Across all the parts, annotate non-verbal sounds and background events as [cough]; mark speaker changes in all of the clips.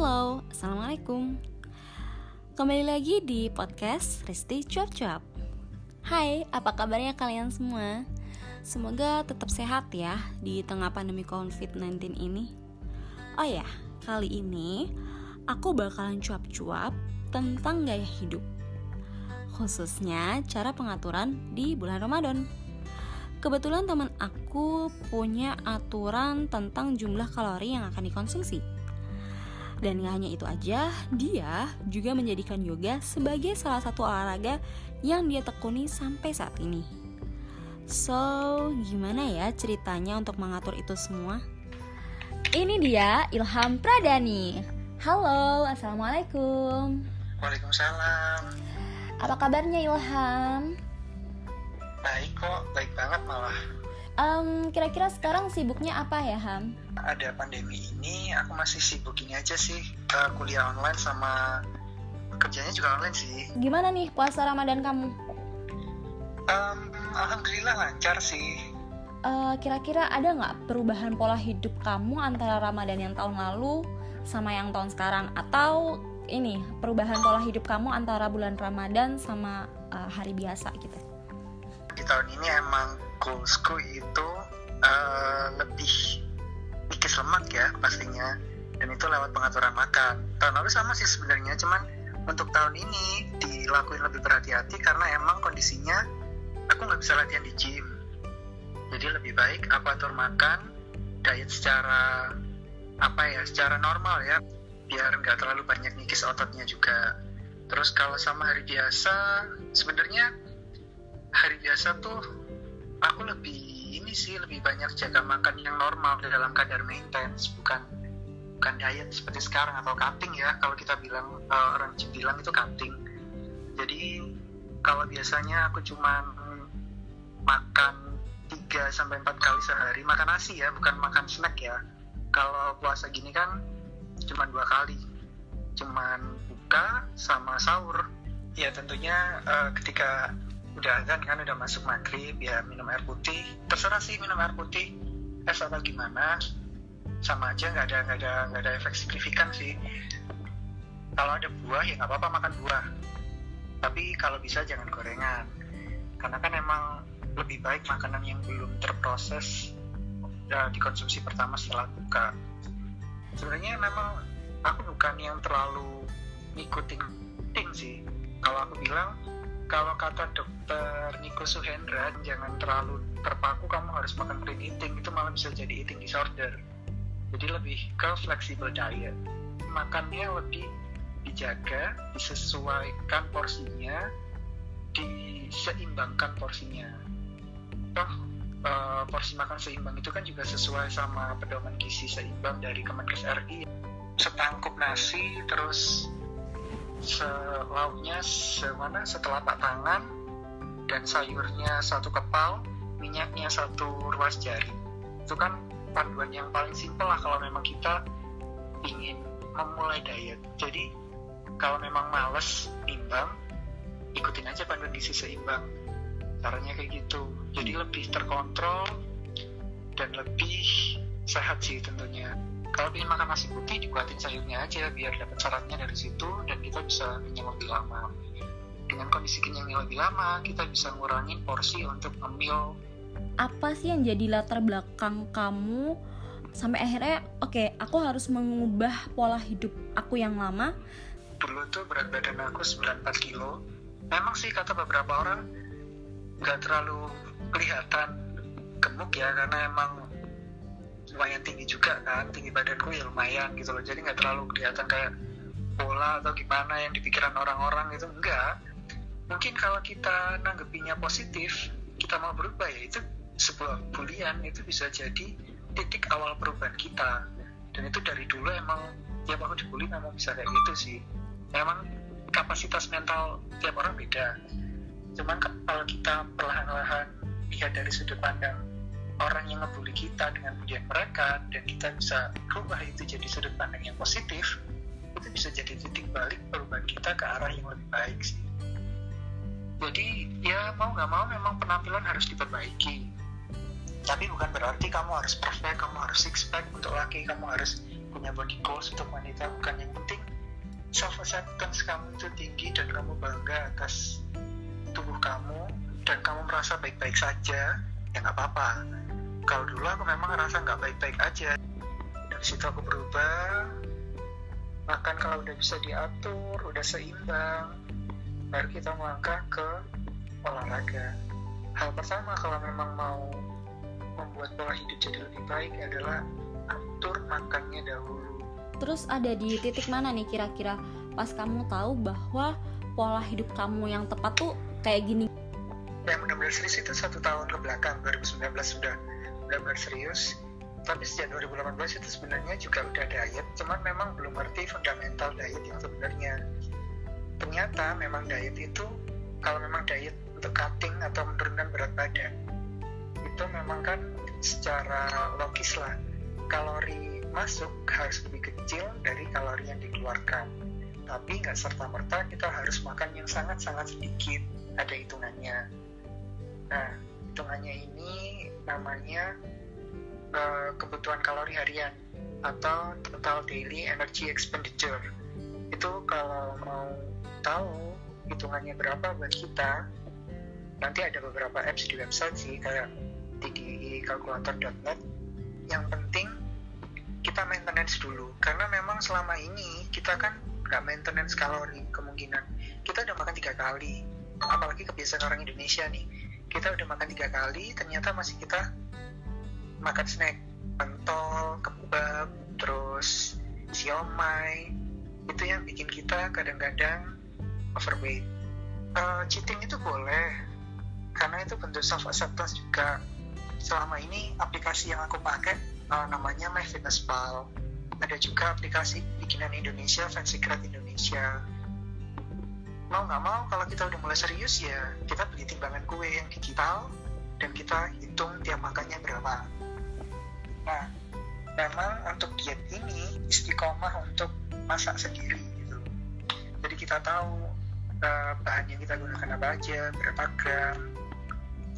Speaker 1: Halo, Assalamualaikum. Kembali lagi di podcast Risti Cuap Cuap. Hai, apa kabarnya kalian semua? Semoga tetap sehat ya di tengah pandemi COVID-19 ini. Oh ya, kali ini aku bakalan cuap-cuap tentang gaya hidup. Khususnya cara pengaturan di bulan Ramadan. Kebetulan teman aku punya aturan tentang jumlah kalori yang akan dikonsumsi. Dan gak hanya itu aja, dia juga menjadikan yoga sebagai salah satu olahraga yang dia tekuni sampai saat ini. So, gimana ya ceritanya untuk mengatur itu semua? Ini dia Ilham Pradani. Halo, Assalamualaikum.
Speaker 2: Waalaikumsalam.
Speaker 1: Apa kabarnya Ilham?
Speaker 2: Baik kok, baik banget malah.
Speaker 1: Um, kira-kira sekarang sibuknya apa ya Ham?
Speaker 2: Ada pandemi ini, aku masih sibuk ini aja sih, uh, kuliah online sama kerjanya juga online sih.
Speaker 1: Gimana nih puasa Ramadan kamu?
Speaker 2: Um, Alhamdulillah lancar sih.
Speaker 1: Uh, kira-kira ada nggak perubahan pola hidup kamu antara Ramadan yang tahun lalu sama yang tahun sekarang? Atau ini perubahan pola hidup kamu antara bulan Ramadan sama uh, hari biasa gitu?
Speaker 2: di tahun ini emang goalsku itu uh, lebih dikis lemak ya pastinya. Dan itu lewat pengaturan makan. Tahun lalu sama sih sebenarnya cuman untuk tahun ini dilakuin lebih berhati-hati karena emang kondisinya aku nggak bisa latihan di gym. Jadi lebih baik aku atur makan diet secara apa ya secara normal ya biar nggak terlalu banyak nikis ototnya juga. Terus kalau sama hari biasa sebenarnya hari biasa tuh aku lebih ini sih lebih banyak jaga makan yang normal dalam kadar maintenance bukan bukan diet seperti sekarang atau cutting ya. Kalau kita bilang uh, orang gym bilang itu cutting. Jadi kalau biasanya aku cuma makan 3 sampai 4 kali sehari makan nasi ya bukan makan snack ya. Kalau puasa gini kan cuma dua kali. Cuman buka sama sahur. Ya tentunya uh, ketika udah azan kan udah masuk maghrib ya minum air putih. Terserah sih minum air putih es atau gimana. Sama aja nggak ada nggak ada nggak ada efek signifikan sih. Kalau ada buah ya nggak apa-apa makan buah. Tapi kalau bisa jangan gorengan. Karena kan emang lebih baik makanan yang belum terproses ya, dikonsumsi pertama setelah buka. Sebenarnya memang aku bukan yang terlalu ngikutin ting sih. Kalau aku bilang kalau kata dokter Niko Suhendra jangan terlalu terpaku kamu harus makan clean eating. Itu malah bisa jadi eating disorder. Jadi lebih ke flexible diet. Makannya lebih dijaga disesuaikan porsinya diseimbangkan porsinya. Toh uh, porsi makan seimbang itu kan juga sesuai sama pedoman gizi seimbang dari Kemenkes RI setangkup nasi terus lauknya semana? Setelah pak tangan dan sayurnya satu kepal minyaknya satu ruas jari. Itu kan panduan yang paling simpel lah kalau memang kita ingin memulai diet. Jadi kalau memang males nimbang ikutin aja panduan gizi seimbang. Caranya kayak gitu. Jadi lebih terkontrol dan lebih sehat sih tentunya kalau ingin makan nasi putih dibuatin sayurnya aja biar dapat syaratnya dari situ dan kita bisa kenyang lebih lama. Dengan kondisi kenyangnya lebih lama kita bisa ngurangin porsi untuk ngemil.
Speaker 1: Apa sih yang jadi latar belakang kamu sampai akhirnya oke okay, aku harus mengubah pola hidup aku yang lama?
Speaker 2: Dulu tuh berat badan aku 94 kilo. Memang sih kata beberapa orang nggak terlalu kelihatan gemuk ya karena emang lumayan tinggi juga kan tinggi badanku ya lumayan gitu loh. Jadi nggak terlalu kelihatan kayak bola atau gimana yang dipikiran orang-orang itu enggak. Mungkin kalau kita nanggepinya positif kita mau berubah ya itu sebuah bulian itu bisa jadi titik awal perubahan kita. Dan itu dari dulu emang tiap aku dibully memang bisa kayak gitu sih. Memang kapasitas mental tiap orang beda. Cuman kalau kita perlahan-lahan lihat dari sudut pandang orang yang ngebully kita dengan bulian mereka dan kita bisa rubah itu jadi sudut pandang yang positif itu bisa jadi titik balik perubahan kita ke arah yang lebih baik sih. Jadi ya mau nggak mau memang penampilan harus diperbaiki. Tapi bukan berarti kamu harus perfect kamu harus six pack untuk laki kamu harus punya body goals untuk wanita bukan. Yang penting self acceptance kamu itu tinggi dan kamu bangga atas tubuh kamu dan kamu merasa baik-baik saja ya nggak apa-apa. Kalau dulu aku memang ngerasa nggak baik-baik aja. Dari situ aku berubah. Makan kalau udah bisa diatur udah seimbang baru kita melangkah ke olahraga. Hal pertama kalau memang mau membuat pola hidup jadi lebih baik adalah atur makannya dahulu.
Speaker 1: Terus ada di titik mana nih kira-kira? Pas kamu tahu bahwa pola hidup kamu yang tepat tuh kayak gini
Speaker 2: yang benar-benar serius itu satu tahun ke belakang 2019 sudah benar-benar serius. Tapi sejak 2018 itu sebenarnya juga udah diet cuman memang belum ngerti fundamental diet yang sebenarnya. Ternyata memang diet itu kalau memang diet untuk cutting atau menurunkan berat badan itu memang kan secara logis lah. Kalori masuk harus lebih kecil dari kalori yang dikeluarkan. Tapi nggak serta merta kita harus makan yang sangat-sangat sedikit ada hitungannya nah hitungannya ini namanya uh, kebutuhan kalori harian atau total daily energy expenditure. Itu kalau mau tahu hitungannya berapa buat kita nanti ada beberapa apps di website sih kayak tdikalkulator.net yang penting kita maintenance dulu karena memang selama ini kita kan nggak maintenance kalori kemungkinan. Kita udah makan tiga kali apalagi kebiasaan orang Indonesia nih kita udah makan tiga kali ternyata masih kita makan snack. Pentol kebab terus siomay. Itu yang bikin kita kadang-kadang overweight. Uh, cheating itu boleh karena itu bentuk self acceptance juga. Selama ini aplikasi yang aku pakai uh, namanya MyFitnessPal ada juga aplikasi bikinan Indonesia Fancy Secret Indonesia mau nggak mau kalau kita udah mulai serius ya kita beli timbangan kue yang digital dan kita hitung tiap makannya berapa Nah, memang untuk diet ini istiqomah untuk masak sendiri gitu. Jadi kita tahu uh, bahan yang kita gunakan apa aja, berapa gram.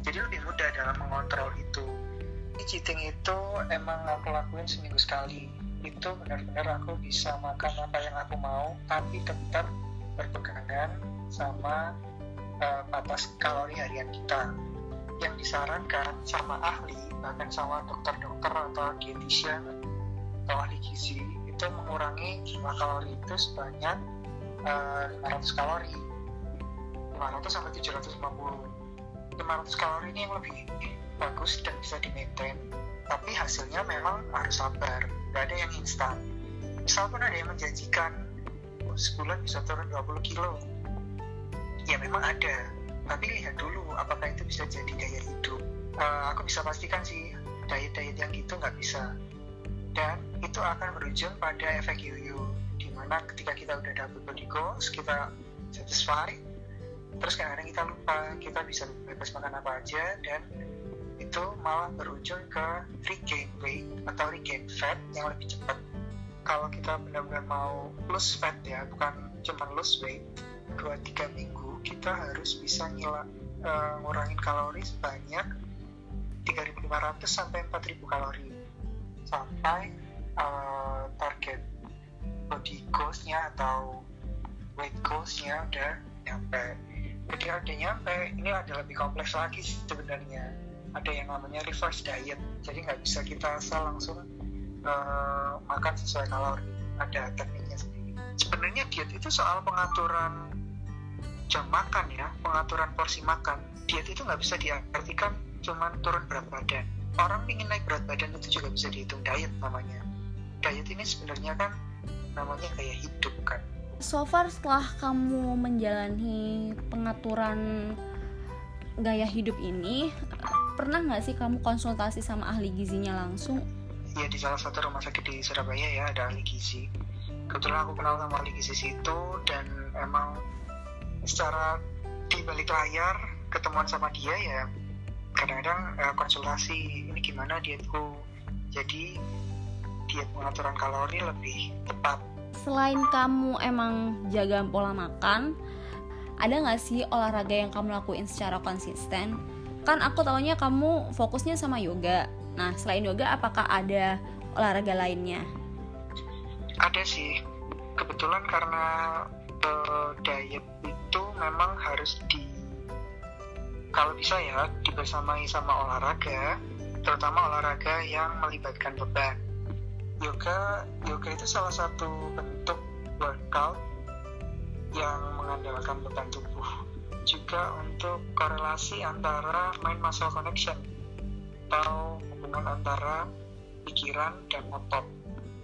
Speaker 2: Jadi lebih mudah dalam mengontrol itu. Cheating itu emang aku lakuin seminggu sekali. Itu benar-benar aku bisa makan apa yang aku mau, tapi tetap berpegangan sama uh, batas kalori harian kita. Yang disarankan sama ahli bahkan sama dokter-dokter atau dietitian atau ahli gizi itu mengurangi jumlah kalori itu sebanyak uh, eh, 500 kalori. 500 sampai 750 500 kalori ini yang lebih bagus dan bisa di maintain tapi hasilnya memang harus sabar nggak ada yang instan. Misal pun ada yang menjanjikan sebulan bisa turun 20 kilo. Ya memang ada. Tapi lihat dulu apakah itu bisa jadi gaya hidup. Uh, aku bisa pastikan sih diet-diet yang gitu nggak bisa. Dan itu akan berujung pada efek yuyu di mana ketika kita udah dapet body goals kita satisfy terus kadang-kadang kita lupa kita bisa bebas makan apa aja dan itu malah berujung ke regain weight atau regain fat yang lebih cepat kalau kita benar-benar mau lose fat ya bukan cuma lose weight 2-3 minggu kita harus bisa ngilak uh, ngurangin kalori sebanyak 3.500 sampai 4.000 kalori. Sampai uh, target body goals-nya atau weight goals-nya udah nyampe. Jadi ada nyampe ini ada lebih kompleks lagi sebenarnya. Ada yang namanya reverse diet. Jadi nggak bisa kita asal langsung uh, makan sesuai kalori. Ada tekniknya sendiri. Sebenarnya diet itu soal pengaturan jam makan ya pengaturan porsi makan. Diet itu nggak bisa diartikan cuman turun berat badan. Orang ingin naik berat badan itu juga bisa dihitung diet namanya. Diet ini sebenarnya kan namanya kayak hidup kan.
Speaker 1: So far setelah kamu menjalani pengaturan gaya hidup ini pernah nggak sih kamu konsultasi sama ahli gizinya langsung
Speaker 2: ya di salah satu rumah sakit di Surabaya ya ada ahli gizi. Kebetulan aku kenal sama ahli gizi situ dan emang secara di balik layar ketemuan sama dia ya kadang-kadang uh, konsultasi ini gimana dietku? Jadi diet pengaturan kalori lebih tepat.
Speaker 1: Selain kamu emang jaga pola makan ada nggak sih olahraga yang kamu lakuin secara konsisten? Kan aku taunya kamu fokusnya sama yoga nah selain yoga apakah ada olahraga lainnya?
Speaker 2: Ada sih. Kebetulan karena uh, diet itu memang harus di kalau bisa ya dibersamai sama olahraga terutama olahraga yang melibatkan beban. Yoga yoga itu salah satu bentuk workout yang mengandalkan beban tubuh. Juga untuk korelasi antara mind muscle connection atau hubungan antara pikiran dan otot.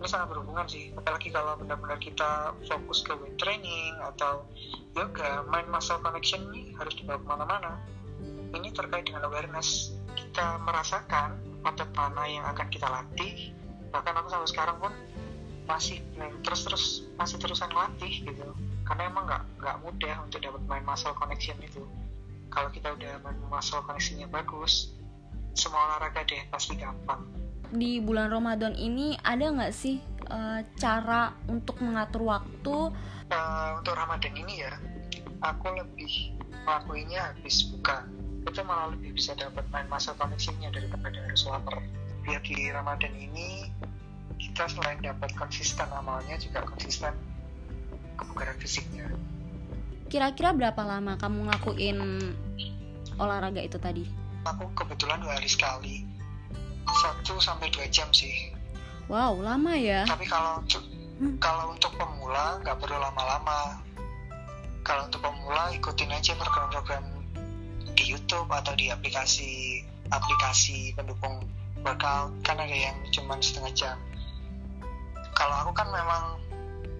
Speaker 2: Ini sangat berhubungan sih apalagi kalau benar-benar kita fokus ke weight training atau yoga mind muscle connection ini harus dibawa ke mana-mana. Ini terkait dengan awareness. Kita merasakan otot mana yang akan kita latih. Bahkan aku sampai sekarang pun masih terus terus masih terusan latih gitu. Karena emang nggak nggak mudah untuk dapat main muscle connection itu. Kalau kita udah main muscle connectionnya bagus semua olahraga deh pasti gampang
Speaker 1: di bulan Ramadan ini ada nggak sih uh, cara untuk mengatur waktu?
Speaker 2: Uh, untuk Ramadan ini ya aku lebih melakukannya habis buka. Itu malah lebih bisa dapat main masa connectionnya daripada harus lapar. Biar di Ramadan ini kita selain dapat konsisten amalnya juga konsisten kebugaran fisiknya.
Speaker 1: Kira-kira berapa lama kamu ngelakuin olahraga itu tadi?
Speaker 2: Aku kebetulan dua hari sekali. Satu sampai dua jam sih.
Speaker 1: Wow lama ya?
Speaker 2: Tapi kalau untuk hmm. kalau untuk pemula nggak perlu lama-lama. Kalau untuk pemula ikutin aja program-program di YouTube atau di aplikasi aplikasi pendukung workout. Kan ada yang cuma setengah jam. Kalau aku kan memang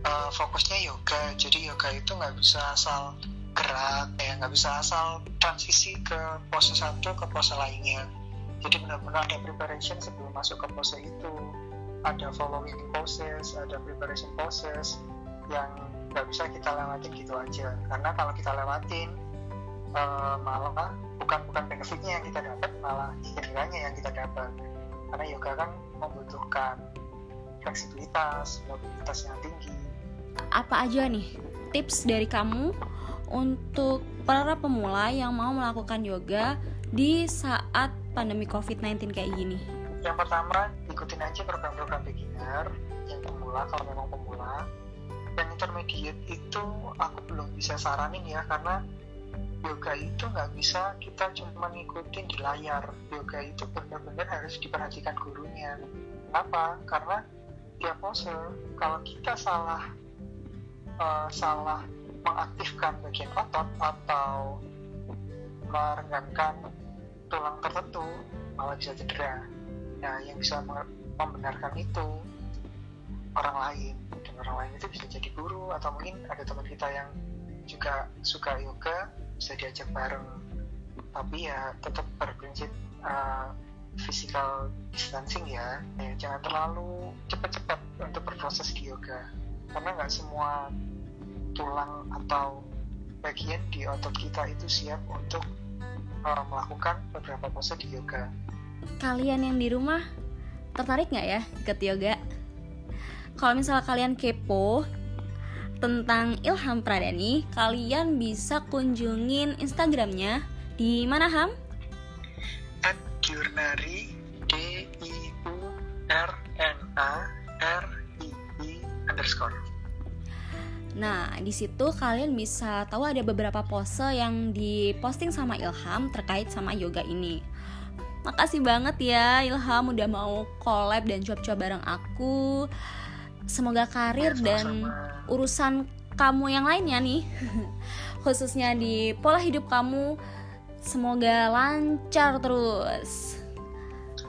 Speaker 2: uh, fokusnya yoga. Jadi yoga itu nggak bisa asal gerak ya nggak bisa asal transisi ke pose satu ke pose lainnya. Jadi benar-benar ada preparation sebelum masuk ke pose itu. Ada following poses ada preparation poses yang nggak bisa kita lewatin gitu aja. Karena kalau kita lewatin uh, malah bukan bukan benefitnya yang kita dapat malah cederanya yang kita dapat. Karena yoga kan membutuhkan fleksibilitas mobilitas yang tinggi.
Speaker 1: Apa aja nih tips dari kamu untuk para pemula yang mau melakukan yoga di saat pandemi COVID-19 kayak gini?
Speaker 2: Yang pertama, ikutin aja program-program beginner yang pemula kalau memang pemula. Dan intermediate itu aku belum bisa saranin ya karena yoga itu nggak bisa kita cuma ngikutin di layar yoga itu benar-benar harus diperhatikan gurunya kenapa karena dia pose kalau kita salah uh, salah mengaktifkan bagian otot atau merenggangkan tulang tertentu malah bisa cedera. Nah yang bisa membenarkan itu orang lain. Dan orang lain itu bisa jadi guru atau mungkin ada teman kita yang juga suka yoga bisa diajak bareng. Tapi ya tetap berprinsip uh, physical distancing ya. ya jangan terlalu cepat-cepat untuk berproses di yoga. Karena nggak semua tulang atau bagian di otot kita itu siap untuk uh, melakukan beberapa pose di yoga
Speaker 1: kalian yang di rumah tertarik nggak ya ikut yoga kalau misalnya kalian kepo tentang Ilham Pradani, kalian bisa kunjungin Instagramnya di mana Ham?
Speaker 2: At Jurnari D I U R N A R I I underscore.
Speaker 1: Nah, di situ kalian bisa tahu ada beberapa pose yang diposting sama Ilham terkait sama yoga ini. Makasih banget ya Ilham udah mau collab dan coba-coba bareng aku. Semoga karir dan urusan kamu yang lainnya nih [laughs] khususnya di pola hidup kamu semoga lancar terus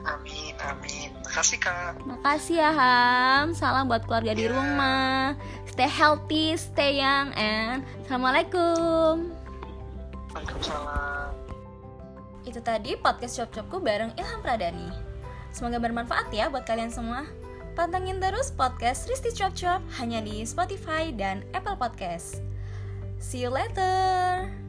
Speaker 2: amin amin makasih kak
Speaker 1: makasih ya Ham salam buat keluarga yeah. di ya. rumah stay healthy stay young and assalamualaikum
Speaker 2: Waalaikumsalam
Speaker 1: itu tadi podcast cop-copku bareng Ilham Pradani semoga bermanfaat ya buat kalian semua Pantengin terus podcast Risti Chop Chop hanya di Spotify dan Apple Podcast. See you later!